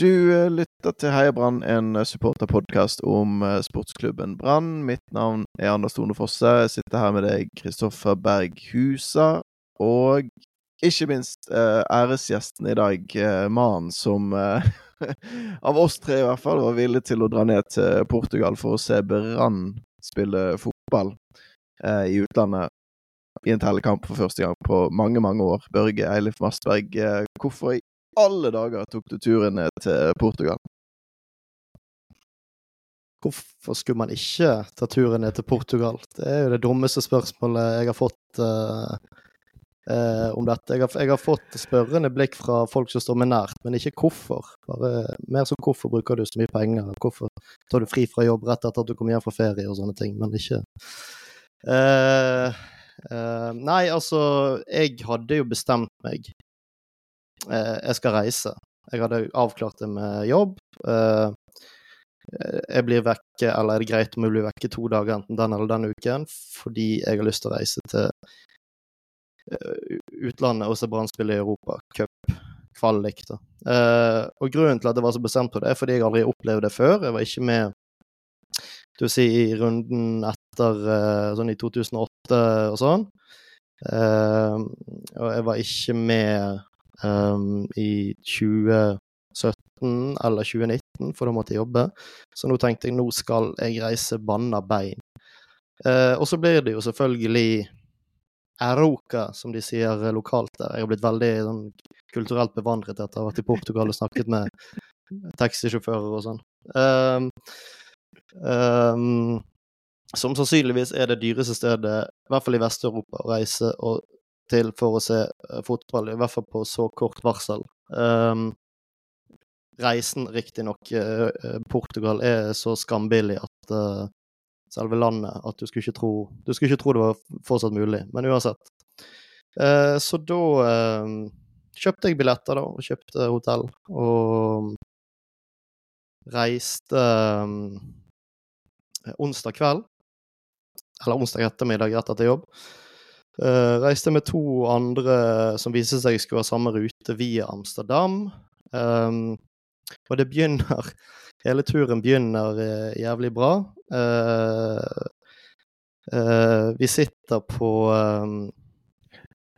Du eh, lytter til Heia Brann, en eh, supporterpodkast om eh, sportsklubben Brann. Mitt navn er Anders Tone Fosse. Jeg sitter her med deg, Kristoffer Berghusa. Og ikke minst æresgjesten i dag, mannen som av oss tre i hvert fall var villig til å dra ned til Portugal for å se Brann spille fotball i utlandet i en tellekamp for første gang på mange, mange år. Børge Eilif Mastberg, hvorfor i alle dager tok du turen ned til Portugal? Hvorfor skulle man ikke ta turen ned til Portugal? Det er jo det dummeste spørsmålet jeg har fått uh, uh, om dette. Jeg har, jeg har, fått spørrende blikk fra folk som står meg nært, men ikke hvorfor. Bare mer som hvorfor bruker du så mye penger? Hvorfor tar du fri fra jobb rett etter at du kommer hjem fra ferie og sånne ting, men ikke uh, Nei, altså, jeg hadde jo bestemt meg jeg skal reise. Jeg hadde avklart det med jobb. Eh, jeg blir vekke, eller er det greit om jeg blir vekke to dager, enten den eller den uken, fordi jeg har lyst til å reise til eh, utlandet og se Brann spille i Europa Cup, kvalik, da. og grunnen til at jeg var så bestemt på det, er fordi jeg aldri opplevde det før. Jeg var ikke med du si, i runden etter sånn i 2008 og sånn. og jeg var ikke med um, i 2017 eller 2019, for da måtte jeg jobbe. Så nå tenkte jeg nå skal jeg reise banna bein. Uh, og så blir det jo selvfølgelig Eroca, som de sier lokalt der. Jeg har blitt veldig sånn, kulturelt bevandret etter å ha vært i Portugal og snakket med taxisjåfører og sånn. Um, um, som sannsynligvis er det dyreste stedet, i hvert fall i Vest-Europa, å reise og til for å se uh, fotball, i hvert fall på så kort varsel. Um, reisen, riktignok, uh, Portugal er så skambillig at uh, selve landet at du skulle ikke tro Du skulle ikke tro det var fortsatt mulig, men uansett. Uh, så da uh, kjøpte jeg billetter, da, og kjøpte hotell, og reiste um, onsdag kveld, eller onsdag ettermiddag rett etter jobb. Uh, reiste med to andre som viste seg skulle ha samme rute via Amsterdam. Um, og det begynner Hele turen begynner uh, jævlig bra. Uh, vi sitter på um,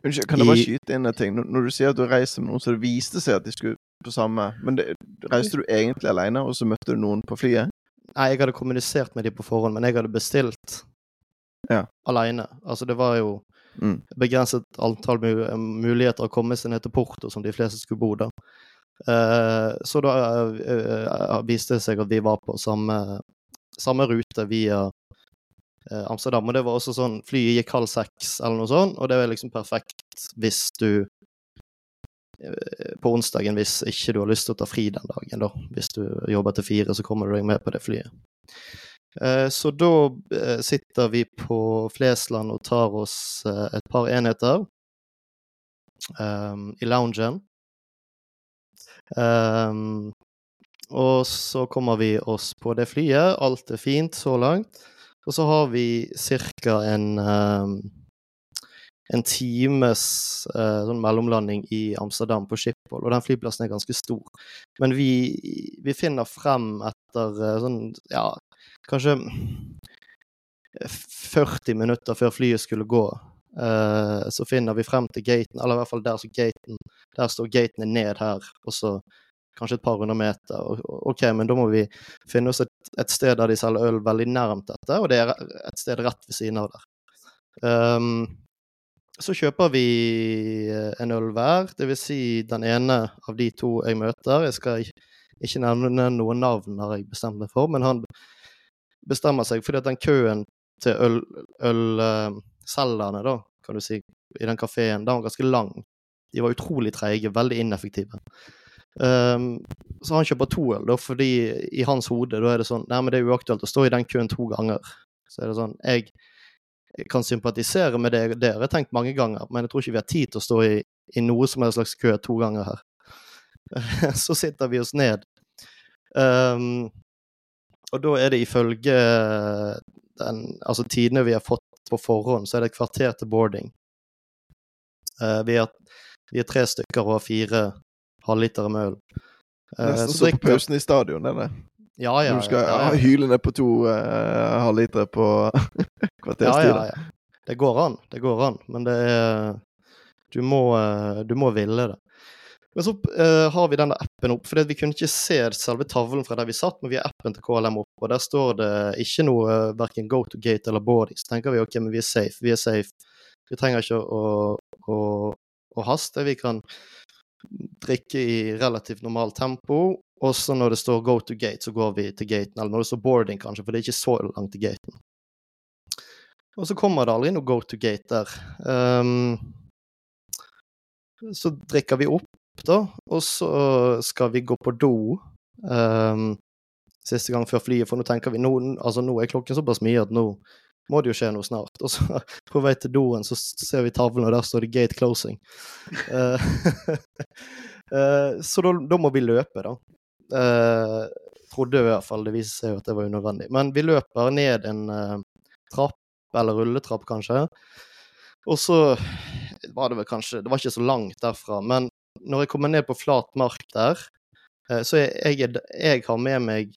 Unnskyld, kan jeg bare skyte inn en ting? Når, når, du sier at du reiser med noen, så det viste seg at de skulle på samme Men det, reiste du egentlig alene, og så møtte du noen på flyet? Nei, jeg hadde kommunisert med dem på forhånd, men jeg hadde bestilt ja. alene. Altså, det var jo Mm. Begrenset antall muligheter å komme seg ned til Porto, som de fleste skulle bo der. Uh, så da uh, viste det seg at vi var på samme, samme rute via Amsterdam. Og det var også sånn Flyet gikk halv seks eller noe sånt, og det er liksom perfekt hvis du på onsdagen hvis ikke du har lyst til å ta fri den dagen, da. Hvis du jobber til fire, så kommer du deg med på det flyet. Eh, så da eh, sitter vi på Flesland og tar oss eh, et par enheter um, i loungen. Um, og så kommer vi oss på det flyet. Alt er fint så langt. Og så har vi ca. en um, en times uh, sånn mellomlanding i Amsterdam, på Schiphol. Og den flyplassen er ganske stor. Men vi, vi finner frem etter uh, sånn, ja, kanskje 40 minutter før flyet skulle gå, uh, så finner vi frem til gaten, eller i hvert fall der, gaten, der står gatene ned her, og så kanskje et par hundre meter. OK, men da må vi finne oss et, et sted der de selger øl veldig nærmt dette, og det er et sted rett ved siden av der. Um, så kjøper vi eh, en øl hver, dvs. Si den ene av de to jeg møter. Jeg skal ikke nevne noen navn, har jeg bestemt meg for, men han bestemmer seg fordi at den køen til ølselgerne, øl, da, kan du si, i den kafeen, den var ganske lang. De var utrolig treige, veldig ineffektive. Um, så han kjøper to øl, da, fordi i hans hode da er det sånn Nei, men det er uaktuelt å stå i den køen to ganger. Så er det sånn Jeg kan sympatisere med det, dere har tenkt mange ganger, men jeg tror ikke vi har tid til å stå i, i noe som er en slags kø to ganger her. så sitter vi oss ned. Um, og da er det ifølge den, altså tidene vi har fått på forhånd, så er det et kvarter til boarding. Uh, vi, er, vi, er, tre stykker og har fire halvlitere med øl. Uh, Nesten så på pausen i stadion, det der. Ja, ja. Du skal ja, ja. hyle ned på to uh, halvlitere på kvarterstid. Ja, ja, ja. Det går an, det går an. Men det er Du må, uh, du må ville det. Men så uh, har vi denne appen opp, for vi kunne ikke se selve tavlen fra der vi satt, men vi har appen til KLM opp, og der står det ikke noe uh, verken go to gate eller boarding. Så tenker vi OK, men vi er safe. Vi er safe. Vi trenger ikke å, å, å haste. Vi kan drikke i relativt normalt tempo. Og så når det står go to gate, så går vi til gaten. Eller når det står boarding, kanskje, for det er ikke så langt til gaten. Og så kommer det aldri noe go to gate der. Um, så drikker vi opp, da, og så skal vi gå på do. Um, siste gang før flyet, for nå tenker vi nå, altså nå er klokken såpass mye at nå må det jo skje noe snart. Og så på vei til doen så ser vi tavlen, og der står det 'gate closing'. Uh, uh, så da, må vi løpe, da. Uh, trodde i hvert fall. Det viser seg jo at det var unødvendig. Men vi løper ned en eh, trapp, eller rulletrapp kanskje. Og så var det vel kanskje Det var ikke så langt derfra. Men når jeg kommer ned på flat mark der, eh, så jeg, jeg, jeg har med meg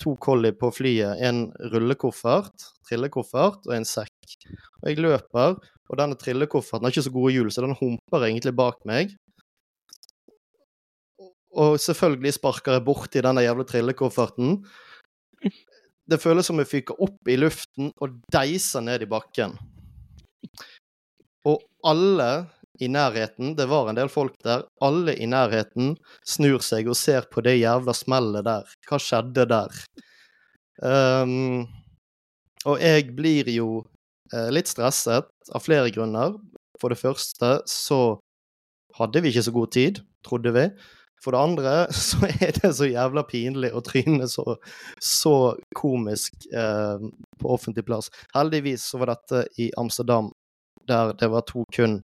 to kolli på flyet. En rullekoffert, trillekoffert, og en sekk. Og jeg løper, og denne trillekofferten har ikke så gode hjul, så den humper egentlig bak meg. Og selvfølgelig sparker jeg borti denne jævla trillekofferten. Det føles som jeg fyker opp i luften og deiser ned i bakken. Og alle i nærheten, det var en del folk der, alle i nærheten snur seg og ser på det jævla smellet der. Hva skjedde der? Um, og jeg blir jo eh, litt stresset av flere grunner. For det første så hadde vi ikke så god tid, trodde vi. For det andre så er det så jævla pinlig å tryne så, så komisk eh, på offentlig plass. Heldigvis så var dette i Amsterdam, der det var to kun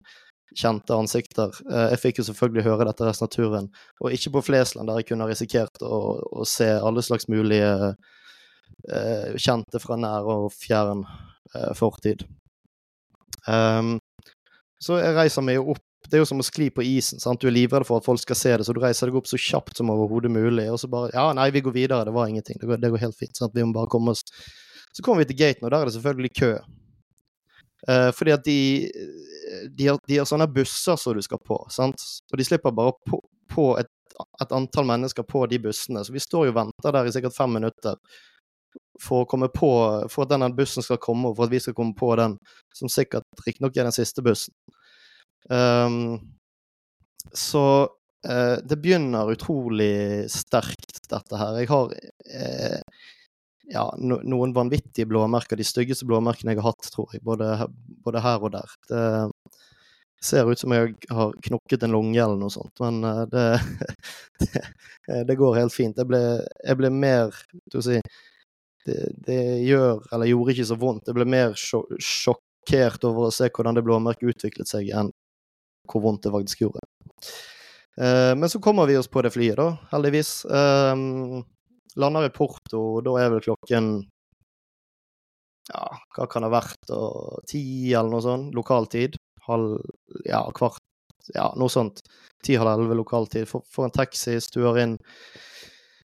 kjente ansikter. Eh, jeg fikk jo selvfølgelig høre dette resten av turen, og ikke på Flesland, der jeg kunne risikert å, å se alle slags mulige eh, kjente fra nær og fjern eh, fortid. Um, så jeg reiser meg jo opp det er jo som å skli på isen. sant? Du er livredd for at folk skal se det, så du reiser deg opp så kjapt som overhodet mulig. Og så bare Ja, nei, vi går videre. Det var ingenting. Det går, det går helt fint. sant? Vi må bare komme oss Så kommer vi til gaten, og der er det selvfølgelig kø. Eh, fordi at de, de, har, de har sånne busser som du skal på, sant? Og de slipper bare på, på et, et antall mennesker på de bussene. Så vi står jo og venter der i sikkert fem minutter for å komme på For at denne bussen skal komme, og for at vi skal komme på den, som sikkert riktignok er den siste bussen. Um, så uh, det begynner utrolig sterkt, dette her. Jeg har uh, ja, no, noen vanvittige blåmerker. De styggeste blåmerkene jeg har hatt, tror jeg. Både, både her og der. Det ser ut som jeg har knokket en lunge eller noe sånt, men uh, det, det, det, går helt fint. Jeg ble, jeg ble mer Skal vi si det, det, gjør, eller gjorde ikke så vondt. Jeg ble mer sjokkert over å se hvordan det blåmerket utviklet seg, enn hvor vondt det faktisk gjorde. Uh, men så kommer vi oss på det flyet, da, heldigvis. Um, lander i Porto, og da er vel klokken Ja, hva kan det ha vært? Og, ti, eller noe sånt? Lokaltid. Halv Ja, kvart Ja, noe sånt. Ti, halv elleve lokaltid. Får, en taxi, stuer inn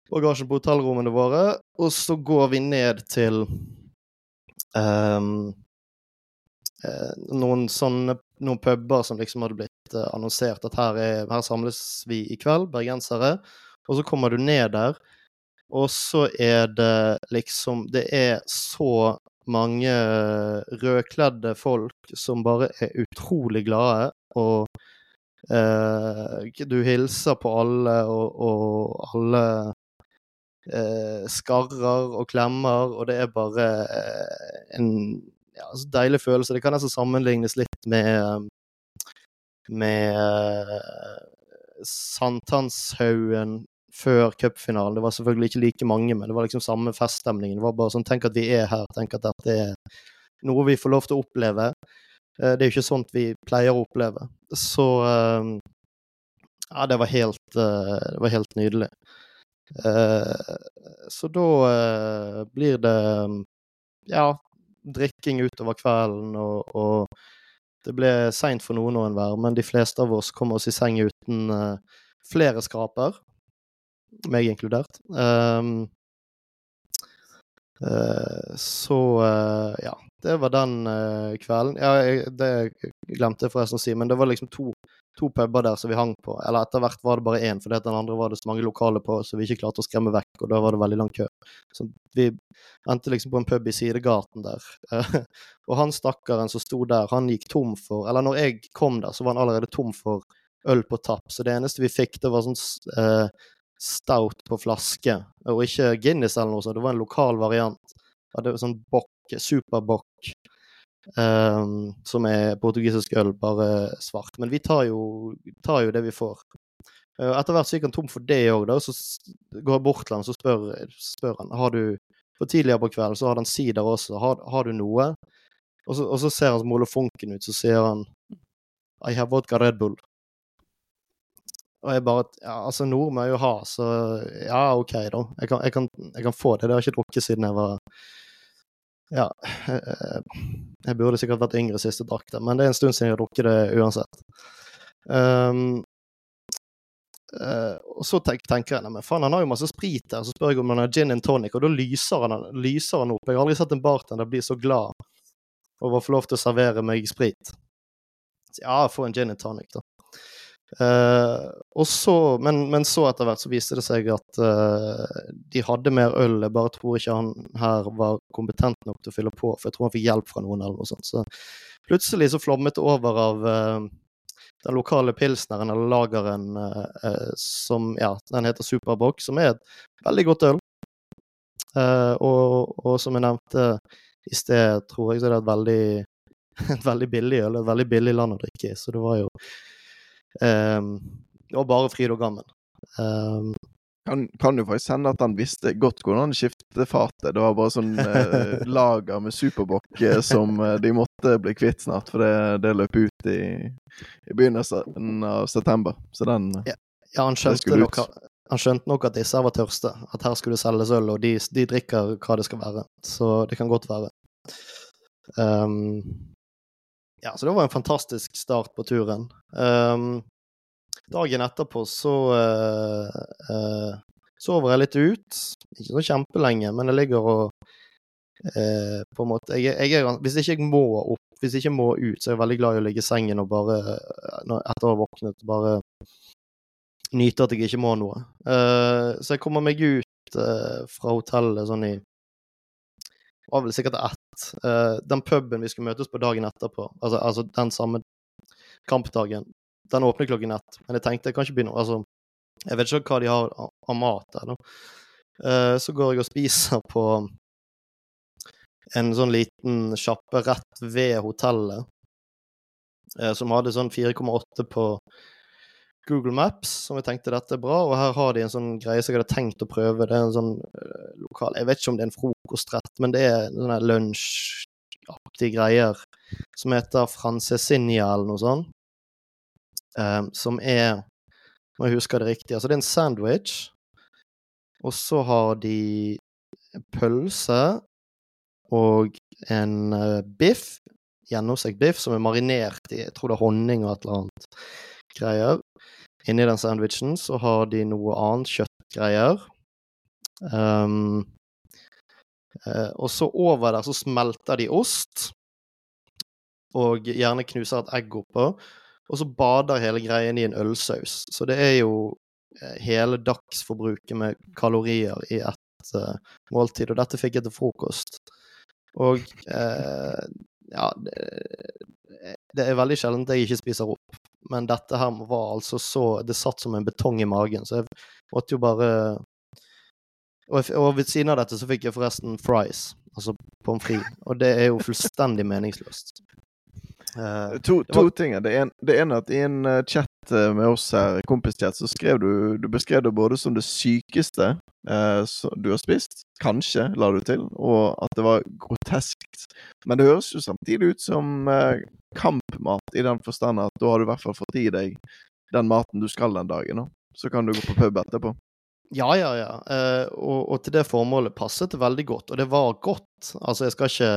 bagasjen på hotellrommene våre, og så går vi ned til um, noen sånne noen puber som liksom hadde blitt uh, annonsert at her, er, her, samles vi i kveld, bergensere. Og så kommer du ned der, og så er det liksom Det er så mange rødkledde folk som bare er utrolig glade, og eh, du hilser på alle, og, og alle eh, skarrer og klemmer, og det er bare en ja, altså deilig følelse. Det kan nesten sammenlignes litt med med Sankthanshaugen før cupfinalen. Det var selvfølgelig ikke like mange, men det var liksom samme feststemningen. Det var bare sånn Tenk at vi er her. Tenk at dette er noe vi får lov til å oppleve. Det er jo ikke sånt vi pleier å oppleve. Så Ja, det var helt, det var helt nydelig. Så da blir det Ja, drikking utover kvelden, og, og det ble seint for noen og enhver, men de fleste av oss kom oss i seng uten flere skraper. Meg inkludert. Um, uh, så uh, ja, det var den uh, kvelden. Ja, jeg, det glemte jeg forresten å si, men det var liksom to, to puber der som vi hang på. Eller etter hvert var det bare én, for den andre var det så mange lokale på, så vi ikke klarte å skremme vekk, og da var det veldig lang kø. Så vi endte liksom på en pub i sidegaten der. og han stakkaren som sto der, han gikk tom for Eller når jeg kom der, så var han allerede tom for øl på tapp, så det eneste vi fikk, det var sånn uh, stout på flaske, og ikke Guinness eller noe sånt, det var en lokal variant. Ja, det var sånn bock, superbock, um, som er portugisisk øl, bare svart. Men vi tar jo, tar jo det vi får. Uh, etter hvert så gikk han tom for det òg, så går jeg bort til han så spør, spør han har du For tidligere på kvelden så hadde han sider også. Har, har du noe? Og så, og så ser han funken ut, så sier han I have vodka Red Bull. Og jeg bare Ja, altså, nord må jeg jo ha, så ja, OK, da. Jeg kan, jeg kan, jeg kan få det. Det har jeg ikke drukket siden jeg var Ja. Jeg burde sikkert vært yngre sist jeg drakk det, men det er en stund siden jeg har drukket det uansett. Um, Uh, og så tenk, tenker jeg men faen, han har jo masse sprit der. Så spør jeg om han har gin and tonic, og da lyser han, lyser han opp. Jeg har aldri sett en bartender bli så glad over å få lov til å servere meg sprit. Så ja, få en gin and tonic, da. Uh, så, men, men, så etter hvert så viste det seg at uh, de hadde mer øl. Jeg bare tror ikke han her var kompetent nok til å fylle på, for jeg tror han fikk hjelp fra noen. eller noe sånt. Så plutselig så flommet det over av uh, den lokale pilsneren eller lageren som ja, den heter Superbock, som er et veldig godt øl. Og, og, som jeg nevnte i sted, tror jeg så er det et veldig, et veldig billig øl. Et veldig billig land å drikke i. Så det var jo Um, og bare fryd og gammen. Um, kan, kan jo faktisk hende at han visste godt hvordan han skiftet fatet. Det var bare sånn eh, lager med superbokk eh, som eh, de måtte bli kvitt snart, for det, det løp ut i, i, begynnelsen av september. Så den Ja, ja han, skjønte nok, han, skjønte nok, at disse var tørste. At her skulle det selges øl, og de, de, drikker hva det skal være. Så det kan godt være. Um, ja, så det var en fantastisk start på turen. Um, dagen etterpå så uh, uh, sover jeg litt ut. Ikke så kjempelenge, men jeg ligger og uh, På en måte jeg, jeg er, Hvis ikke jeg må opp, hvis jeg ikke må ut, så er jeg veldig glad i å ligge i sengen og bare Etter å ha våknet, bare nyte at jeg ikke må noe. så jeg kommer meg ut fra hotellet sånn i Det var vel sikkert uh, den puben vi skulle møtes på dagen etterpå, altså, altså den samme kampdagen, den åpner klokken ett. Men jeg tenkte jeg kan ikke begynne Altså, jeg vet ikke hva de har av mat der. Uh, så går jeg og spiser på en sånn liten sjappe rett ved hotellet, uh, som hadde sånn 4,8 på Google Maps, som jeg tenkte dette er bra. Og her har de en sånn greie som jeg hadde tenkt å prøve. Det er en sånn lokal Jeg vet ikke om det er en frokostrett, men det er sånne lunsjaktige greier som heter francesinia eller noe sånt. Um, som er Må jeg huske det riktig. Altså, det er en sandwich, og så har de pølse og en uh, biff, gjennomstekt biff, som er marinert i jeg tror det er honning og et eller annet greier. Inni den sandwichen så har de noe annet kjøttgreier. Um, uh, og så over der så smelter de ost, og gjerne knuser et egg oppå. Og så bader hele greien i en ølsaus. Så det er jo uh, hele dagsforbruket med kalorier i ett uh, måltid. Og dette fikk jeg til frokost. Og ja, det, det er veldig sjelden jeg ikke spiser opp men dette her var altså så Det satt som en betong i magen, så jeg måtte jo bare og, og ved siden av dette så fikk jeg forresten fries, altså pommes frites, og det er jo fullstendig meningsløst. Uh, to, to var... ting. Det, en, det ene at i en uh, chat uh, med oss her, kompischat, så skrev du Du beskrev det både som det sykeste du har spist, kanskje, la du til, og at det var groteskt. Men det høres jo samtidig ut som kampmat, i den forstand at da har du i hvert fall fått i deg den maten du skal den dagen. Nå. Så kan du gå på pub etterpå. Ja, ja, ja. Eh, og, og, til det formålet passet det veldig godt. Og det var godt. Altså, jeg skal ikke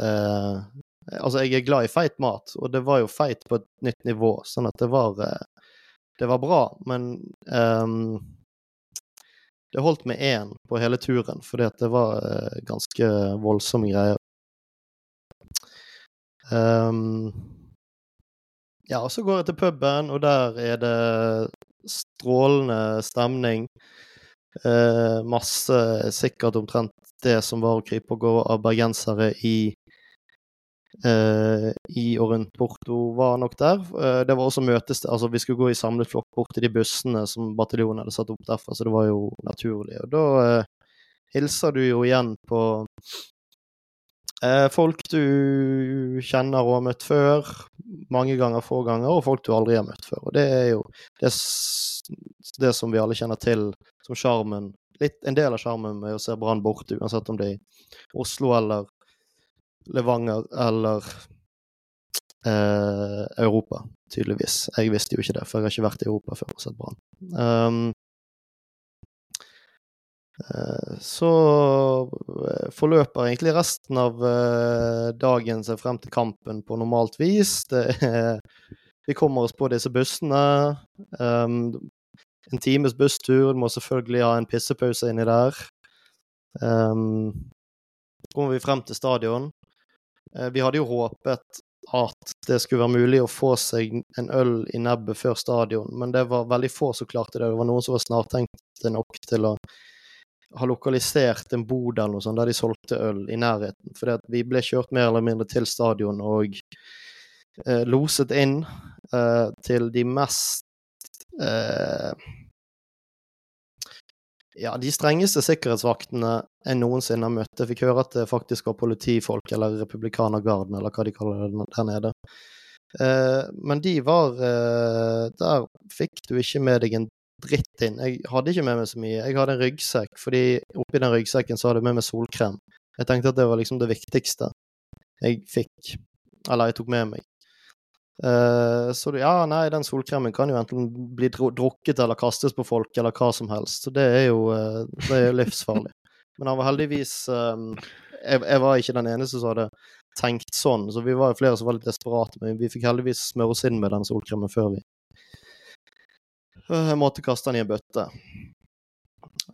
eh, Altså, jeg er glad i feit mat, og det var jo feit på et nytt nivå, sånn at det var eh, Det var bra, men ehm, det holdt med én på hele turen, fordi at det var eh, ganske voldsomme greier. Um, ja, og så går jeg til puben, og der er det strålende stemning. Eh, masse, sikkert omtrent det som var å krype og gå av bergensere i eh, i og rundt Porto, var nok der. Eh, det var også møtes, altså Vi skulle gå i samlet flokk bort til de bussene som bataljonen hadde satt opp derfra, så det var jo naturlig. Og da eh, hilser du jo igjen på folk du kjenner og har møtt før, mange ganger, få ganger, og folk du aldri har møtt før. Og det er jo det, det som vi alle kjenner til som sjarmen En del av sjarmen med å se Brann borte, uansett om det er i Oslo eller Levanger eller eh, Europa, tydeligvis. Jeg visste jo ikke det, for jeg har ikke vært i Europa før og sett Brann. Um, eh, så eh, forløper egentlig resten av eh, dagen seg frem til kampen på normalt vis. Er, vi kommer oss på disse bussene. Um, en times busstur. Du må selvfølgelig ha en pissepause inni der. Um, kommer vi frem til stadion. Eh, vi hadde jo håpet at det skulle være mulig å få seg en øl i nebbet før stadion, men det var veldig få som klarte det. Det var noen som var snartenkte nok til å ha lokalisert en bod eller noe sånt der de solgte øl i nærheten. For vi ble kjørt mer eller mindre til stadion og eh, loset inn eh, til de mest eh, ja, de strengeste sikkerhetsvaktene jeg noensinne har møtt. Jeg fikk høre at det faktisk var politifolk, eller republikanergarden, eller hva de kaller det der nede. Eh, men de var eh, Der fikk du ikke med deg en dritt inn. Jeg hadde ikke med meg så mye. Jeg hadde en ryggsekk, fordi oppi den ryggsekken så hadde jeg med meg solkrem. Jeg tenkte at det var liksom det viktigste jeg fikk, eller jeg tok med meg. Uh, så ja, nei, den solkremen kan jo enten bli drukket eller kastes på folk, eller hva som helst. Så det er jo uh, det er livsfarlig. Men han var heldigvis um, jeg, jeg, var ikke den eneste som hadde tenkt sånn, så vi var jo flere som var litt desperate. Men vi fikk heldigvis smøre oss inn med den solkremen før vi uh, måtte kaste den i en bøtte.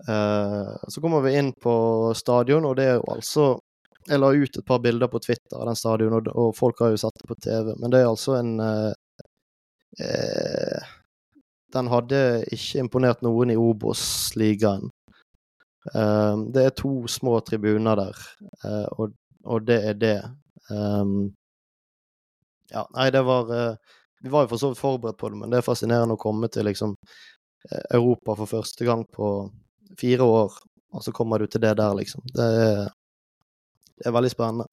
så kommer vi inn på stadion, og det er jo altså jeg la ut et par bilder på Twitter av den stadion, og, folk har jo satt det på TV. Men det er altså en eh, eh, Den hadde ikke imponert noen i Obos-ligaen. Eh, det er to små tribuner der, eh, og, og, det er det. Ja, nei, det var eh, Vi var jo for så vidt forberedt på det, men det er fascinerende å komme til liksom Europa for første gang på fire år, og så kommer du til det der, liksom. Det er det er veldig spennende.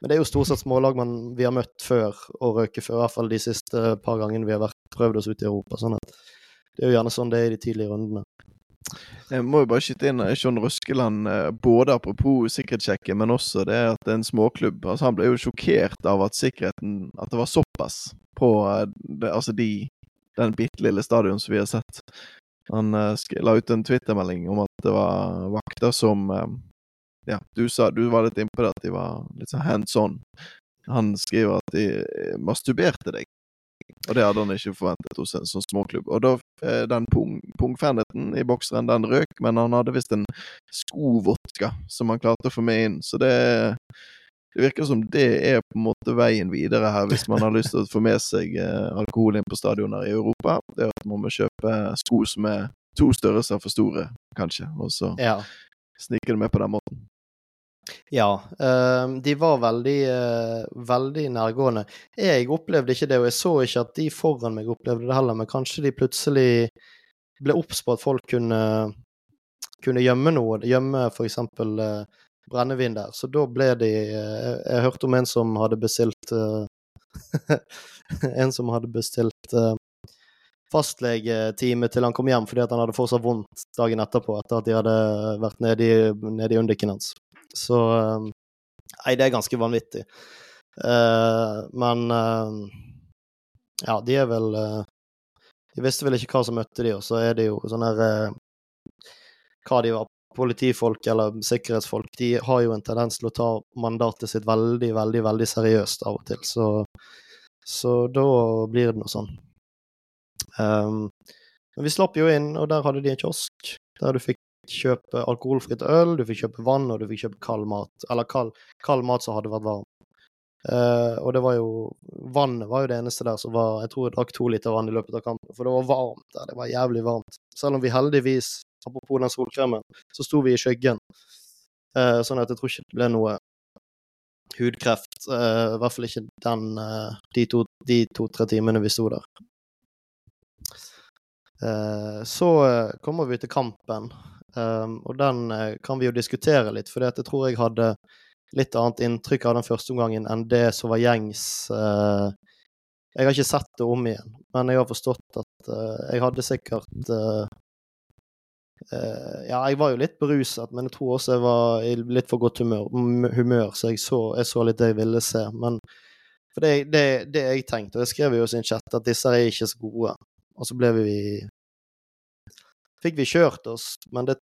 Men det er jo stort sett smålag man, vi har møtt før og røket før, i hvert fall de siste par gangene vi har vært, prøvd oss ut i Europa. sånn at Det er jo gjerne sånn det er i de tidlige rundene. Jeg må jo bare skyte inn John Røskeland, eh, både apropos sikkerhetssjekken, men også det at det er en småklubb. Altså, han ble jo sjokkert av at sikkerheten At det var såpass på eh, det, altså de, den bitte lille stadion som vi har sett. Han la ut en twittermelding om at det var vakter som ja, du sa du var litt innpå det at de var litt sånn hands on. Han skriver at de eh, masturberte deg. Og det hadde han ikke forventet hos en sånn småklubb. Og da, eh, den pungferdigheten i bokseren, den røk, men han hadde visst en skovodka som han klarte å få med inn. Så det, det virker som det er på en måte veien videre her, hvis man har lyst til å få med seg eh, alkohol inn på stadioner i Europa. Det er at man må kjøpe sko som er to størrelser for store, kanskje, og så ja. snike det med på den måten. Ja, uh, de var veldig, uh, veldig nærgående. Jeg opplevde ikke det, og jeg så ikke at de foran meg opplevde det heller, men kanskje de plutselig ble obs på at folk kunne, kunne gjemme noe, gjemme f.eks. Uh, eh, brennevin der. Så da ble de jeg, Jeg hørte om en som hadde bestilt En som hadde bestilt fastlegetime til han kom hjem fordi han hadde fortsatt vondt dagen etterpå etter at de hadde vært nede i, nede i undiken hans. Så ehm, Nei, det er ganske vanvittig. Uh, men uh, Ja, de er vel uh, De visste vel ikke hva som møtte de, og så er det jo sånn her Hva de var, politifolk eller sikkerhetsfolk, de har jo en tendens til å ta mandatet sitt veldig, veldig, veldig seriøst av og til. Så, så da blir det noe sånn. Um, men vi slapp jo inn, og der hadde de en kiosk der du fikk kjøpe alkoholfritt øl, du fikk kjøpe vann, og du fikk kjøpe kald mat. Eller kald, kald mat som hadde vært varm. Uh, og det var jo Vannet var jo det eneste der som var Jeg tror jeg drakk to liter vann i løpet av kampen, for det var varmt der. Det var jævlig varmt. Selv om vi heldigvis, apropos den solkremen, så sto vi i skyggen. Uh, sånn at jeg tror ikke det ble noe hudkreft. Uh, I hvert fall ikke den de to-tre to, timene vi sto der. så kommer vi til kampen, og den kan vi jo diskutere litt, for jeg tror jeg hadde litt annet inntrykk av den første omgangen enn det som var gjengs. Uh, jeg har ikke sett det om igjen, men jeg har forstått at uh, jeg hadde sikkert Ja, jeg var jo litt beruset, men jeg tror også jeg var i litt for godt humør, humør så, jeg så jeg så litt det jeg ville se. Men for det, det, det jeg tenkte, og jeg skrev jo i sin chat, at disse er ikke så gode. Og så ble vi Fikk vi kjørt oss, men det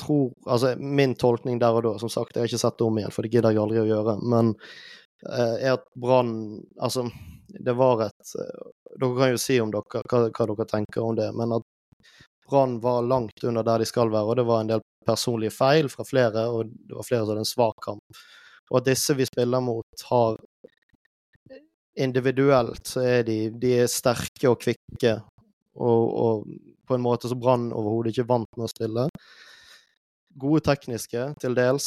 tror Altså, min tolkning der og da, som sagt, jeg har ikke sett det om igjen, for det gidder jeg aldri å gjøre, men eh, er at Brann Altså, det var et eh, Dere kan jo si om dere, hva, hva dere tenker om det, men at Brann var langt under der de skal være, og det var en del personlige feil fra flere, og det var flere som hadde en svak kamp. Og at disse vi spiller mot, har Individuelt så er de, de er sterke og kvikke, og, og på en måte som Brann overhodet ikke vant med å spille gode tekniske, til dels,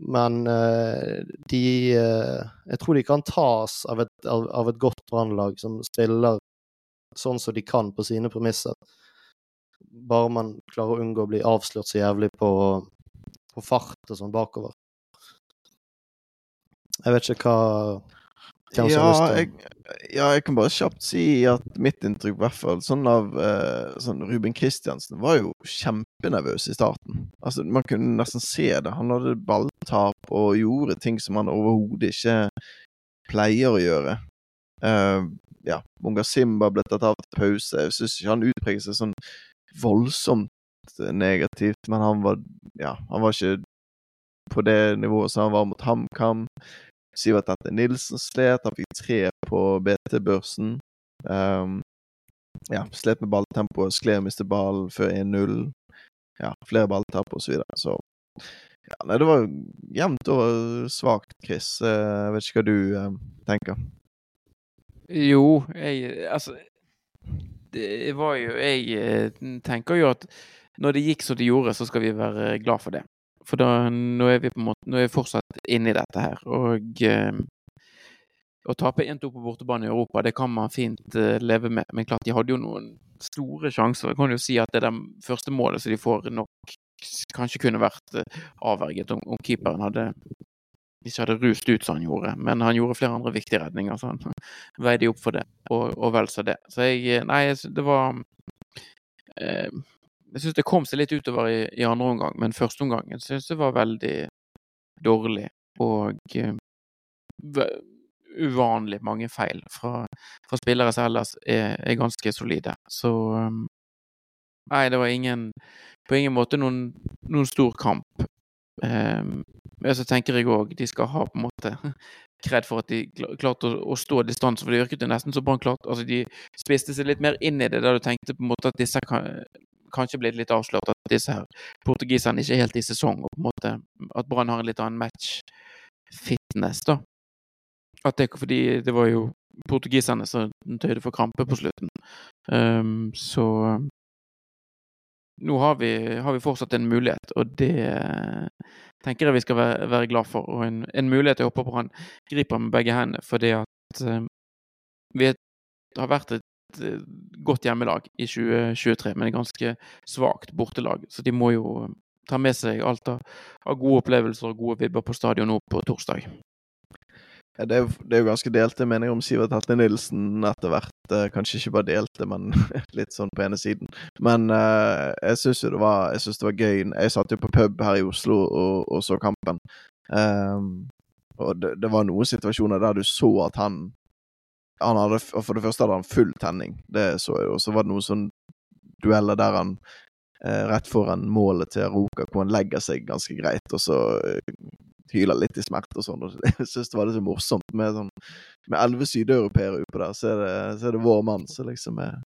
men uh, de uh, Jeg tror de kan tas av et, av, av et godt brannlag som spiller sånn som de kan på sine premisser. Bare man klarer å unngå å bli avslørt så jævlig på, på fart og sånn bakover. Jeg vet ikke hva ja, jeg, ja, jeg kan bare kjapt si at mitt inntrykk, i hvert fall sånn av eh, sånn Ruben Kristiansen, var jo kjempenervøs i starten. Altså, Man kunne nesten se det. Han hadde balltap og gjorde ting som han overhodet ikke pleier å gjøre. Uh, ja, Munga Simba ble tatt av til pause. Jeg syns ikke han utpreget seg sånn voldsomt negativt, men han var ja, han var ikke på det nivået som han var mot HamKam. Sivert Tente Nilsen slet. Han fikk tre på BT-børsen. Um, ja, slet med balltempoet, skled og mistet ball før 1-0. Ja, flere balltap og så videre. Så ja, nei, det var jevnt og svakt, Chris. Eh, jeg vet ikke hva du uh, tenker. Jo, jeg Altså Det var jo Jeg eh, tenker jo at når det gikk som det gjorde, så skal vi være glad for det. For da, nå er vi på en måte, nå er vi fortsatt inne i dette her. Og eh, å tape 1-2 på bortebane i Europa, det kan man fint eh, leve med. Men klart, de hadde jo noen store sjanser. Jeg kan jo si at det er det første målet som de får, nok kanskje kunne vært eh, avverget om, om keeperen hadde ikke hadde rust ut som han gjorde, men han gjorde flere andre viktige redninger, så han veide opp for det, og, og vel så det. Så jeg Nei, det var eh, jeg syns det kom seg litt utover i, i andre omgang, men første omgangen syns jeg var veldig dårlig. Og uh, uvanlig mange feil fra, fra, spillere som ellers er, er ganske solide. Så um, Nei, det var ingen På ingen måte noen, noen stor kamp. Um, så tenker jeg òg de skal ha på en måte kred for at de klarte å, å stå distanse, for det virket jo nesten så Brann klarte Altså, de spiste seg litt mer inn i det, da du tenkte på en måte at disse kan, kanskje blitt litt avslørt at disse her portugiserne ikke er helt i sesong, og på en måte at Brann har en litt annen match-fitness, da. At det fordi det var jo portugiserne som tøyde for krampe på slutten. Um, så nå har vi, har vi, fortsatt en mulighet, og det tenker jeg vi skal være, være glad for. Og en, en mulighet jeg håper Brann griper med begge hendene, fordi at um, vi har vært et Eh, godt hjemmelag i 2023, men et ganske svakt bortelag. Så de må jo ta med seg alt av, gode opplevelser og gode vibber på stadion nå på torsdag. Ja, det, er det, er jo, ganske delte meninger om Sivert Hatte Nilsen etter hvert. Eh, kanskje ikke bare delte, men litt sånn på ene siden. Men eh, jeg syns jo det var, jeg synes det var gøy. Jeg satt jo på pub her i Oslo og, og så kampen. Um, og det, det, var noen situasjoner der du så at han hadde, For det første hadde han full tenning, det så jeg jo. Så var det noen sånn dueller der han eh, rett foran målet til Aroka, hvor han legger seg ganske greit, og så eh, hyler litt i smerte og sånn. og Jeg syns det var litt så morsomt med sånn med elleve sydeuropeere utpå der, så er, det, så er, det, vår mann som liksom er,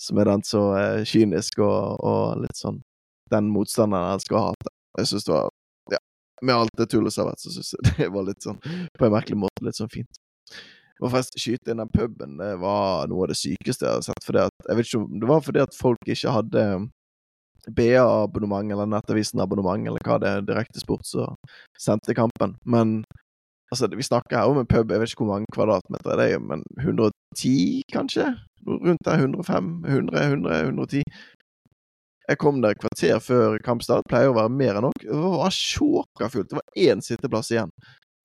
som er den så eh, kynisk og, og, litt sånn den motstanderen han skal ha. Jeg synes det var Ja, med alt det tullet som har vært, så syns jeg det var litt sånn På en merkelig måte litt sånn fint. Og forresten, skyte inn den puben, det var noe av det sykeste jeg har sett. Fordi at, jeg vet ikke om det var fordi at folk ikke hadde BA-abonnement eller Nettavisen-abonnement eller hva det er, Direkte Sport Så sendte kampen. Men altså, vi snakker her om en pub, jeg vet ikke hvor mange kvadratmeter det er, men 110 kanskje? Rundt der 105, 100, 100, 110. Jeg kom der et kvarter før kampstart, pleier å være mer enn nok. Det var sjåkafullt. Det var én sitteplass igjen.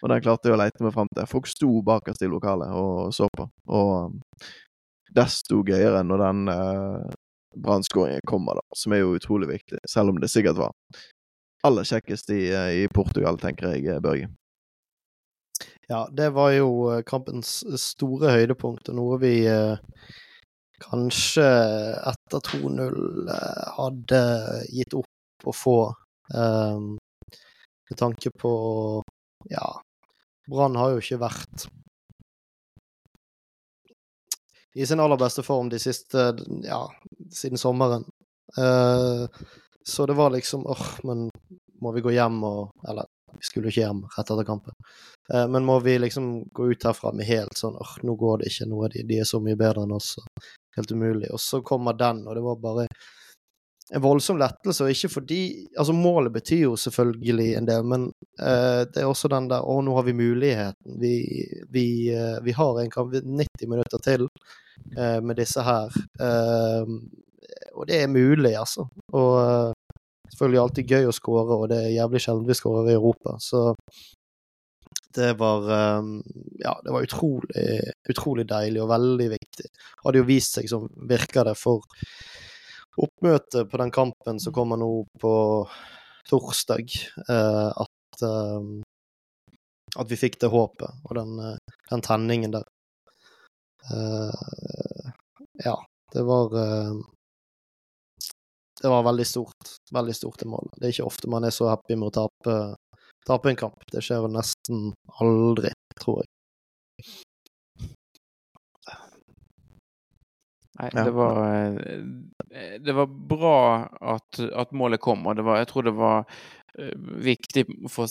Og den klarte jeg å leite meg fram til. Folk sto bakerst i lokalet og så på. Og desto gøyere når den eh, brannskåringen kommer, da, som er jo utrolig viktig. Selv om det sikkert var aller kjekkest i, uh, i Portugal, tenker jeg, Børge. Ja, det var jo eh, kampens store høydepunkt, og noe vi eh, kanskje etter 2-0 hadde gitt opp å få. eh, med tanke på ja, Brann har jo ikke vært i sin aller beste form de siste ja, siden sommeren. Uh, så det var liksom åh, men må vi gå hjem og Eller vi skulle ikke hjem rett etter kampen. Uh, men må vi liksom gå ut herfra med helt sånn åh, nå går det ikke, nå er de, de er så mye bedre enn oss. Helt umulig. Og så kommer den, og det var bare en voldsom lettelse, og ikke fordi Altså, målet betyr jo selvfølgelig en del, men uh, det er også den der Å, nå har vi muligheten. Vi, vi, uh, vi har en kamp 90 minutter til uh, med disse her. og det er mulig, altså. Og selvfølgelig alltid gøy å skåre, og det er jævlig sjelden vi skårer i Europa. Så det var Ja, det var utrolig, utrolig deilig og veldig viktig. Hadde jo vist seg som virker det for oppmøtet på den kampen som kommer nå på torsdag, eh, at, eh, at vi fikk det håpet og den, eh, den tenningen der. ja, det var Det var veldig stort. Veldig stort det målet. Det er ikke ofte man er så happy med å tape, tape en kamp. Det skjer nesten aldri, tror jeg. Nei, ja. det var Det var bra at, at målet kom, og var, jeg tror det var uh, viktig for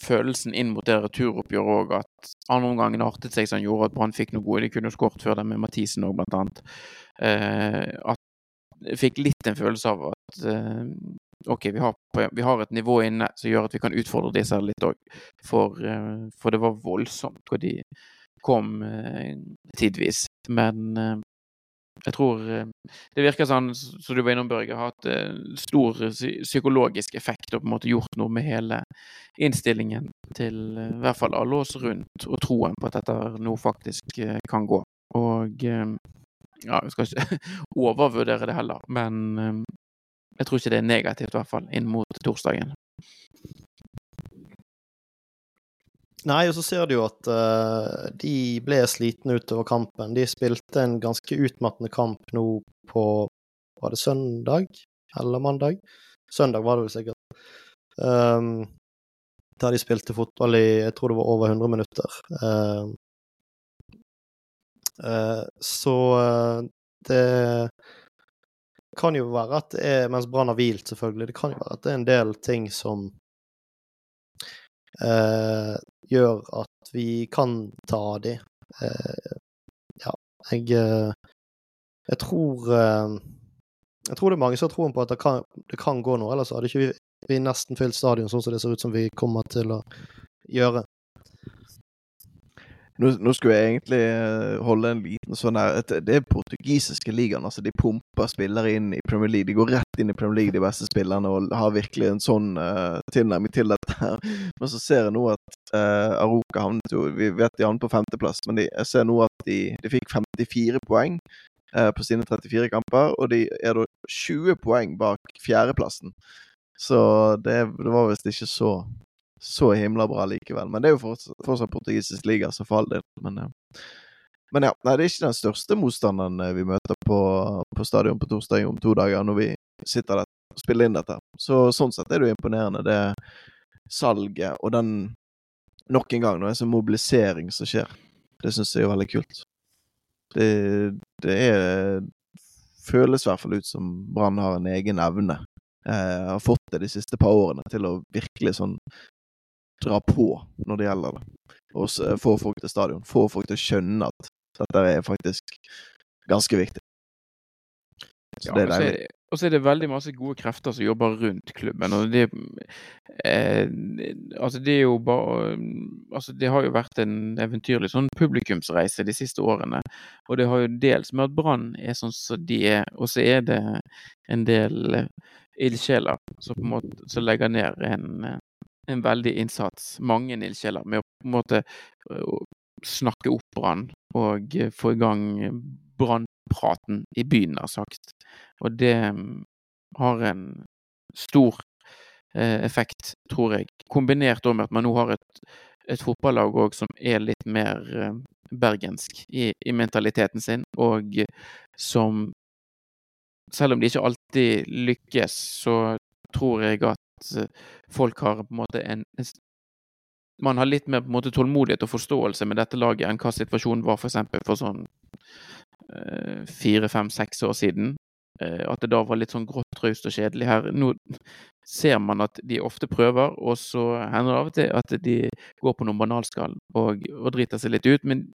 følelsen inn mot det returoppgjøret òg, at andre omgangen artet seg som gjorde at Brann fikk noe gode. De kunne skåret før det med Mathisen òg, blant annet. Uh, at jeg fikk litt en følelse av at OK, vi har, vi har, et nivå inne som gjør at vi kan utfordre disse litt òg. For, for, det var voldsomt hvor de kom tidvis. Men jeg tror eh, det virker sånn, som du var innom, Børge, har hatt eh, stor psykologisk effekt og på en måte gjort noe med hele innstillingen til eh, i hvert fall alle oss rundt, og troen på at dette nå faktisk kan gå. Og ja, jeg skal ikke overvurdere det heller, men jeg tror ikke det er negativt, i hvert fall, inn mot torsdagen. Nei, og så ser du jo at uh, de ble slitne utover kampen. De spilte en ganske utmattende kamp nå på Var det søndag? Eller mandag? Søndag var det vel sikkert. Um, der de spilte fotball i jeg tror det var over 100 minutter. Uh, uh, så det kan jo være at det er Mens Brann har hvilt, selvfølgelig. Det kan jo være at det er en del ting som eh, gjør at vi kan ta de. Eh, ja, jeg eh, Jeg tror eh, Jeg tror det er mange som har troen på at det kan, det kan gå noe, ellers hadde ikke vi, vi nesten fylt stadion sånn som det ser ut som vi kommer til å gjøre. Nå, nå, skulle jeg egentlig eh, holde en liten sånn her Det er portugisiske ligaen. altså De pumper spillere inn i Premier League. De går rett inn i Premier League, de beste spillerne, og har virkelig en sånn uh, tilnærming til dette. her. Men så ser jeg nå at uh, Aroka havnet jo Vi vet de havnet på femteplass, men de, jeg ser nå at de, de fikk 54 poeng uh, på sine 34 kamper, og de er da 20 poeng bak fjerdeplassen. Så det, det var visst ikke så så himla bra likevel. Men det er jo fortsatt, fortsatt portugisisk liga, så for all del. Men, men, ja, nei, det er ikke den største motstanderen eh, vi møter på, på stadion på torsdag om to dager, når vi sitter der og spiller inn dette. Så sånn sett er det jo imponerende, det salget og den Nok en gang, når det er sånn mobilisering som skjer. Det syns jeg er veldig kult. Det, det er Føles i hvert fall ut som Brann har en egen evne eh, har fått det de siste par årene, til å virkelig sånn dra på når det gjelder det. Og få folk til stadion. Få folk til å skjønne at dette er faktisk ganske viktig. Så Ja, det er deilig. Og så er det veldig masse gode krefter som jobber rundt klubben. og det, eh, altså det er jo bare altså Det har jo vært en eventyrlig sånn publikumsreise de siste årene. Og det har jo dels med at Brann er sånn som de er, og så er det en del eh, ildsjeler som på en måte legger ned en, eh, en veldig innsats. Mange ildsjeler med å på en måte snakke opp Brann og få i gang Brannpraten i byen, har sagt. Og det har en stor effekt, tror jeg. Kombinert med at man nå har et, et fotballag òg som er litt mer bergensk i, i mentaliteten sin, og som Selv om de ikke alltid lykkes, så tror jeg at eh, folk har på en måte en, en Man har litt mer på en måte tålmodighet og forståelse med dette laget enn hva situasjonen var for eksempel for sånn eh, fire, fem, seks år siden. Eh, At det da var litt sånn grått, traust og kjedelig her. Nå ser man at de ofte prøver, og så hender det av og til at de går på noen banalskall og, og driter seg litt ut, men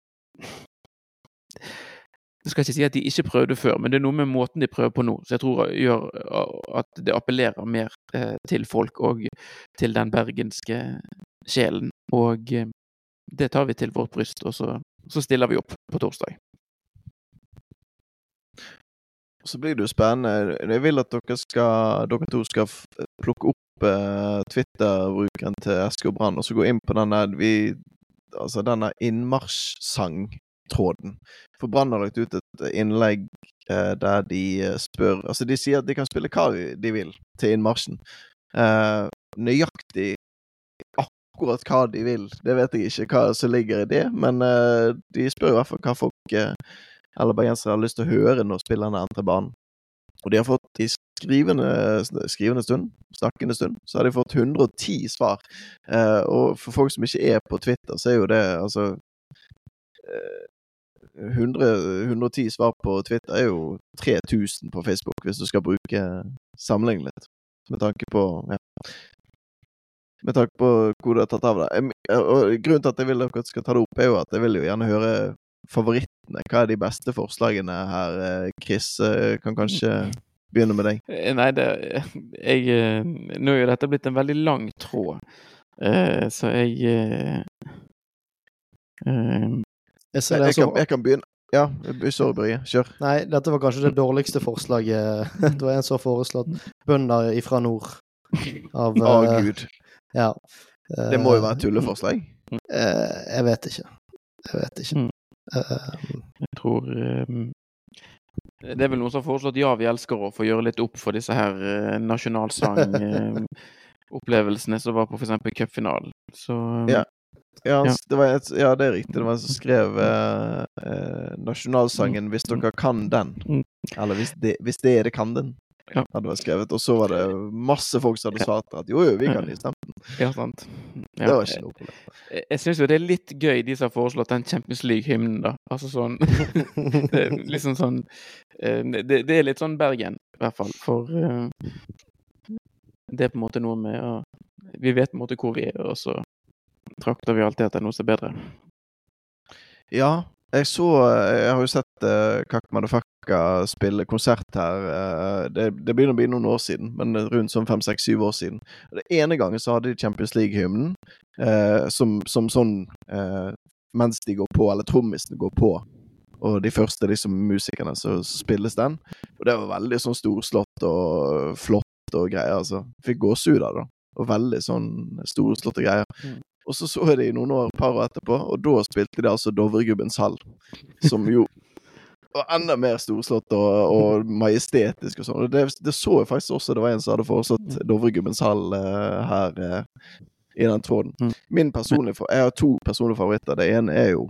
jeg skal ikke si at de ikke prøvde før, men det er noe med måten de prøver på nå, så jeg tror gjør at det appellerer mer eh, til folk og til den bergenske sjelen. Og eh, det tar vi til vårt bryst, og så, så stiller vi opp på torsdag. Så blir det jo spennende. Jeg vil at dere, skal, dere to skal plukke opp eh, Twitter-brukeren til SK Brann, og så gå inn på denne, vi, altså denne innmarsjsangtråden. For Brann har lagt ut et innlegg eh, der de eh, spør Altså, de sier at de kan spille hva de vil til innmarsjen. Eh, nøyaktig akkurat hva de vil, det vet jeg ikke hva som ligger i det, men eh, de spør i hvert fall hva folk eh, eller bergensere har lyst til å høre når spillerne entrer banen. Og de har fått i skrivende, skrivende stund, snakkende stund, så har de fått 110 svar. Eh, og for folk som ikke er på Twitter, så er jo det altså 100, 110 svar på Twitter er jo 3000 på Facebook, hvis du skal bruke sammenligne litt. Med tanke på ja. Med tanke på hvor du har tatt av det. Og grunnen til at jeg vil at dere skal ta det opp, er jo at jeg vil jo gjerne høre favorittene. Hva er de beste forslagene her? Chris, eh, kan kanskje begynne med deg. Eh, Nei, det jeg, eh, Nå er jo dette blitt en veldig lang tråd, så jeg eh, Jeg ser Jeg, det jeg, kan, jeg kan begynne. Ja, sorry, Børje. Kjør. Nei, dette var kanskje det dårligste forslaget. Det var en som har foreslått 'Bønder ifra nord'. Av Å, oh, gud. Ja. Det må jo være et tulleforslag. Eh, jeg vet ikke. Jeg vet ikke. Mm. Eh, Jeg tror eh, Det er vel noen som har foreslått Ja, vi elsker å få gjøre litt opp for disse her eh, nasjonalsangopplevelsene som var på f.eks. cupfinalen. Så eh, Ja. Ja, Ja. Det var et, ja, det er riktig. Det var en som skrev eh, eh, nasjonalsangen 'Hvis dere kan den'. Mm. Eller hvis, det, 'Hvis dere kan den'. Ja. Hadde vært skrevet. Og så var det masse folk som hadde svart at jo, jo, vi kan de den. ja, sant. Ja. Det var ikke noe problem. Jeg, jeg syns jo det er litt gøy, de som har foreslått den Champions League-hymnen, da. Altså sånn det er Liksom sånn eh, det, det er litt sånn Bergen, i hvert fall. For uh, det er på en måte noe med å Vi vet på en måte hvor vi er, og så trakter vi alltid etter noe som er bedre. Ja, jeg så Jeg har jo sett uh, Kak Madafaka spille konsert her. Uh, det, det begynner å bli noen år siden, men rundt sånn fem, seks, syv år siden. Og Det ene gangen så hadde de Champions League-hymnen uh, som, som sånn uh, mens de går på, eller trommisene går på. Og de første liksom musikerne, så spilles den. Og det var veldig sånn storslått og flott og greier, altså. Fikk gåsehud av det. Og veldig sånn storslåtte greier. Mm. Og så så jeg det i noen år, par år etterpå, og da spilte de altså Dovregubbens hall. Som jo var enda mer storslått og, og majestetisk og sånn. Og det, det så jeg faktisk også, det var en som hadde foreslått Dovregubbens hall uh, her uh, i den tråden. Mm. Min personlige Jeg har to personlige favoritter. Det ene er jo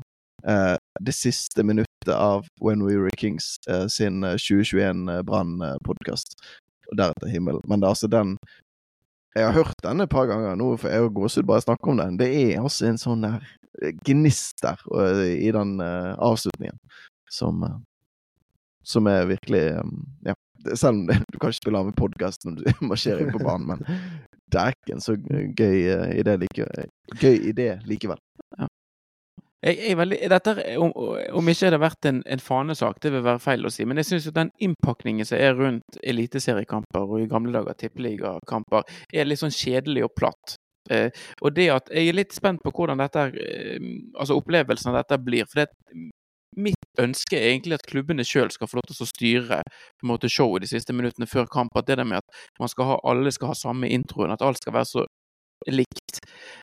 uh, det siste minuttet av When We Were Kings sin eh, 2021 Brann-podkast. Og deretter himmelen. Men det er altså den Jeg har hørt den et par ganger nå, for jeg og gåsehud bare snakker om den. Det er altså en sånn der eh, gnist der eh, i den uh, avslutningen som uh, Som er virkelig um, Ja. Selv om du kan ikke spille av med podkast når du marsjerer på banen, men dæken så gøy uh, idé, like, gøy idé likevel. Ja. Jeg, jeg veldig, dette, om, om, ikke det har vært en, en, fanesak, det vil være feil å si, men jeg syns den innpakningen som er rundt eliteseriekamper og i gamle dager tippeligakamper, er litt sånn kjedelig og platt. Eh, og det at Jeg er litt spent på hvordan dette, eh, altså opplevelsen av dette blir. for det Mitt ønske er egentlig at klubbene sjøl skal få lov til å styre på en måte showet de siste minuttene før kamp. At det der med at man skal ha, alle skal ha samme introen, at alt skal være så likt.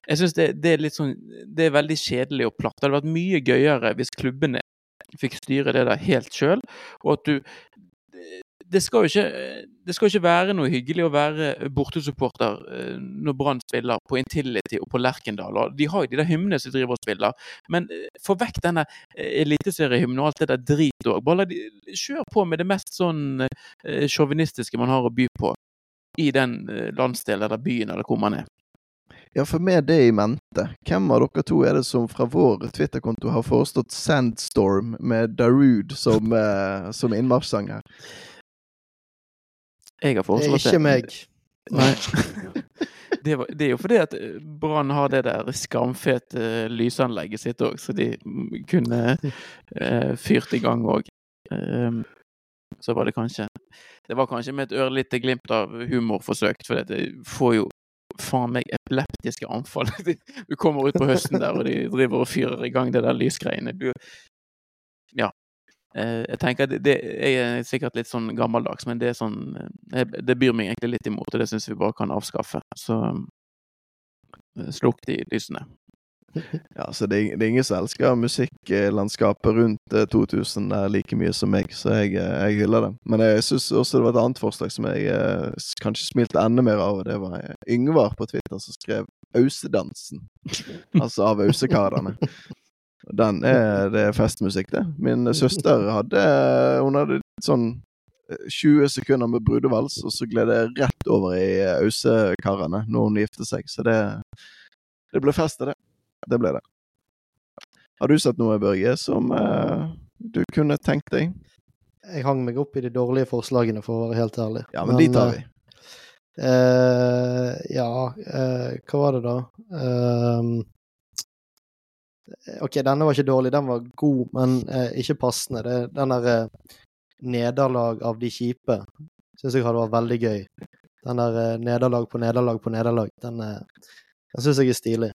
Jeg syns det, det, er litt sånn Det er veldig kjedelig og platt. Det hadde vært mye gøyere hvis klubbene fikk styre det der helt sjøl, og at du det skal, jo ikke, det skal ikke være noe hyggelig å være bortesupporter eh, når Brann spiller på Intility og på Lerkendal. De har jo de der hymnene som driver og spiller, men eh, få vekk denne eh, eliteseriehymnen og alt det der drit òg. Bare de, kjør på med det mest sånn sjåvinistiske man har å by på i den landsdelen eller byen eller hvor man er. Ja, for med det i mente, hvem av dere to er det som fra vår Twitter-konto har forestått Sandstorm med Darude som, eh, som innmarsjsanger? Jeg har foreslått det. Ikke meg. Nei. Det, var, det, er jo fordi at eh, Brann har det der skamfete uh, lysanlegget sitt òg, så de kunne uh, fyrt i gang òg. Um, så var det kanskje Det var kanskje med et ørlite glimt av humor forsøkt, for det får jo faen meg epileptiske anfall. Du kommer ut på høsten der, og de driver og fyrer i gang det der lysgreiene. Du, ja. Eh, jeg tenker at det er sikkert litt sånn gammeldags, men det er sånn eh, Det byr meg egentlig litt imot, og det syns vi bare kan avskaffe. Så eh, slukk de lysene. Ja, så det, det, er ingen som elsker musikklandskapet rundt 2000 der like mye som meg, så jeg, jeg hyller det. Men jeg syns også det var et annet forslag som jeg kanskje smilte enda mer av, og det var Yngvar på Twitter som skrev Ausedansen. altså av Ausekarene. Den er, det er festmusikk, det. Min søster hadde Hun hadde sånn 20 eh, sekunder med brudevals, og så gled det rett over i Ausekarene når hun gifter seg. Så det, det ble fest av det. Det ble det. Har du sett noe, Børge, som uh, du kunne tenkt deg? Jeg hang meg opp i de dårlige forslagene, for å være helt ærlig. Ja, men, men de tar vi. Uh, ja, uh, hva var det da? Uh, OK, denne var ikke dårlig, den var god, men eh, ikke passende. Det, den der eh, nederlag av de kjipe syns jeg hadde vært veldig gøy. Den der eh, nederlag på nederlag på nederlag, den, eh, den syns jeg er stilig.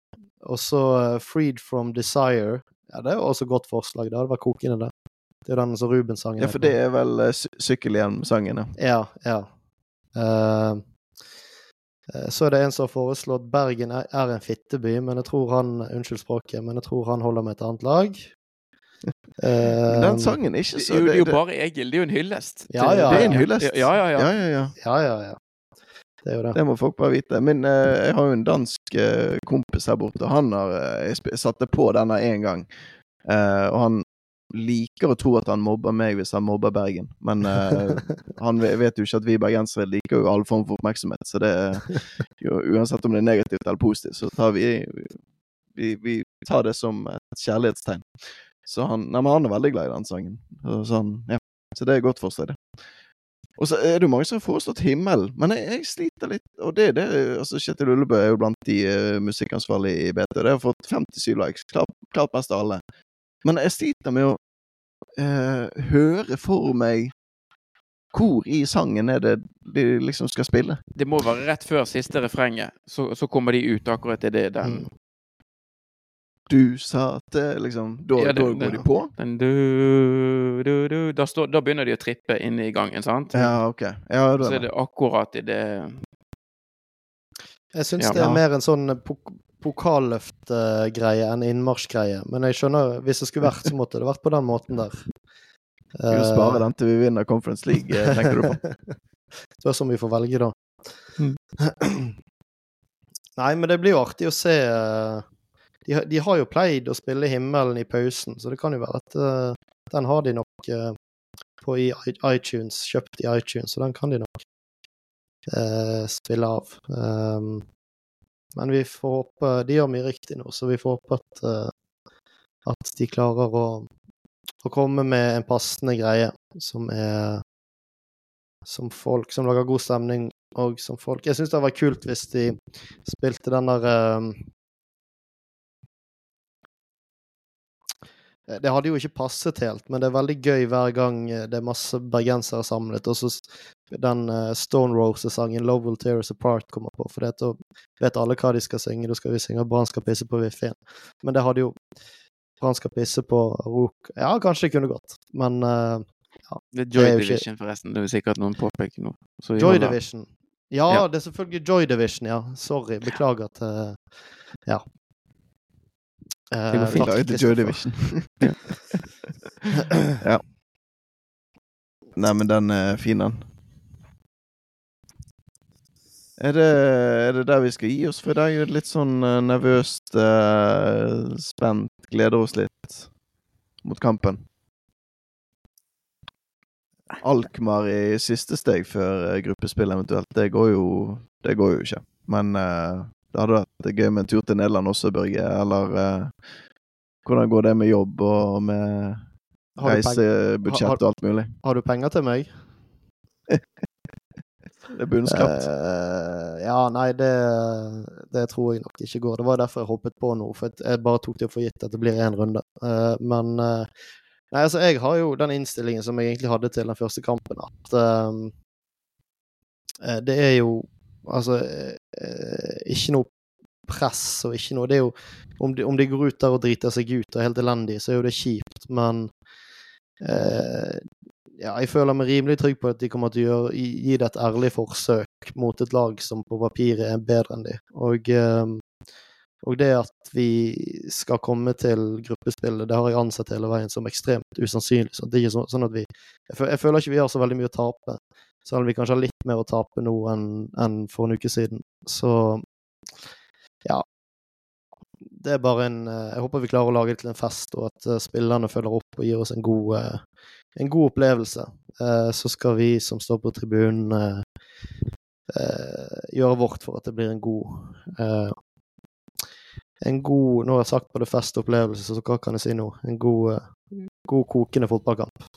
Og så eh, Freed from Desire. Ja, det er jo også et godt forslag. Det hadde vært kokende, det. Det er den som Ruben-sangen Ja, for det er vel uh, sykkelhjem-sangen, ja. Ja, ja. Uh, Eh, så er det en som har foreslått Bergen er en fitteby, men jeg tror han Unnskyld språket, men jeg tror han holder med et annet lag. Den eh, sangen er ikke så Det, er jo bare Egil, det er jo en hyllest. Ja, ja, det er en hyllest. Ja, ja, ja. ja, ja, ja. Det, det. det må folk bare vite. Men uh, jeg har jo en dansk uh, kompis her borte. Han har uh, satte på denne én gang. Og han liker å tro at han mobber meg hvis han mobber Bergen. Men han vet jo ikke at vi bergensere liker jo all form for oppmerksomhet. Så det jo, uansett om det er negativt eller positivt, så tar vi, vi, vi tar det som et kjærlighetstegn. Så han, nei, han er veldig glad i den sangen. Så, han, ja. så det er godt forslag, det. Og så er det jo mange som har foreslått himmel, men jeg, jeg sliter litt. Og det, er det altså Kjetil Ullebø er jo blant de uh, musikkansvarlige i BT. Det har fått 57 likes. Klart, klart best av alle. Men jeg sliter med å uh, høre for meg hvor i sangen er det de liksom skal spille. Det må være rett før siste refrenget, så, så kommer de ut akkurat i det den mm. Du sa det liksom Da, ja, det, da går de på? Den du, du, du da, står, da, begynner de å trippe inne i gangen, sant? Ja, ok. Ja, så er det akkurat i det Jeg syns ja. det er mer en sånn pok pokalløftgreie enn innmarsjgreie. Men jeg skjønner, hvis det skulle vært, så måtte det vært på den måten der. Vi du spare den til vi vinner Conference League, eh, tenker du på? Spørs om vi får velge, da. Mm. Nei, men det blir jo artig å se. Eh, de, de, har jo pleid å spille Himmelen i pausen, så det kan jo være at uh, den har de nok uh, på i iTunes, kjøpt i iTunes, så den kan de nok uh, spille av. Um, men vi får håpe De gjør mye riktig nå, så vi får håpe at, at de klarer å, å, komme med en passende greie som er som folk som lager god stemning, og som folk Jeg syns det hadde vært kult hvis de spilte den der eh, Det hadde jo ikke passet helt, men det er veldig gøy hver gang eh, det er masse bergensere samlet, og så den eh, Stone Roses-sangen 'Love Will Tear Us Apart' kommer på, for det, da vet alle hva de skal synge. Da skal vi synge 'Brann skal pisse på Viffen'. Men det hadde jo Brann skal pisse på Rok Ja, kanskje det kunne gått, men ja, Det er Det Joy er Division, ikke- forresten. Det vil sikkert noen påpeke nå. Så Joy holder- Division. Ja, Ja. det er selvfølgelig Joy Division, ja. Sorry. Beklager til Ja. Eh, Det går fint. Da er det Joy Division. ja. Nei, men den er fin, den. Er det, er det der vi skal gi oss for i dag? Er det Litt sånn eh, nervøst, uh, spent, gleder oss litt mot kampen. Alkmaar i siste steg før gruppespill eventuelt, det går jo, det går jo ikke. Men eh, det hadde vært gøy med en tur til Nederland også, Børge. Eller eh, hvordan går det med jobb og med reisebudsjett og alt mulig? har du penger til meg? Det er bunnskapt. Uh, ja, nei, det, det tror jeg nok ikke går. Det var derfor jeg hoppet på nå, for jeg bare tok det for gitt at det blir én runde. Uh, men uh, Nei, altså, jeg har jo den innstillingen som jeg egentlig hadde til den første kampen, at eh, det er jo Altså, eh, ikke noe press og ikke noe Det er jo Om de, om de går ut der og driter seg ut og er helt elendige, så er jo det kjipt, men eh, ja, jeg føler meg rimelig trygg på at de kommer til å gjøre, gi det et ærlig forsøk mot et lag som på papiret er bedre enn de. Og, eh, og det at vi skal komme til gruppespillet, det har jeg ansett hele veien som ekstremt usannsynlig. Så det er ikke sånn at vi jeg, føler ikke vi har så veldig mye å tape, selv om vi kanskje har litt mer å tape nå enn, enn for en uke siden. Så ja. Det er bare en eh, Jeg håper vi klarer å lage det til en fest, og at eh, spillerne følger opp og gir oss en god, eh, en god opplevelse. Så skal vi som står på tribunen, gjøre vårt for at det blir en god En god Nå har jeg sagt både fest og opplevelse, så hva kan jeg si nå? En god, eh, god kokende fotballkamp.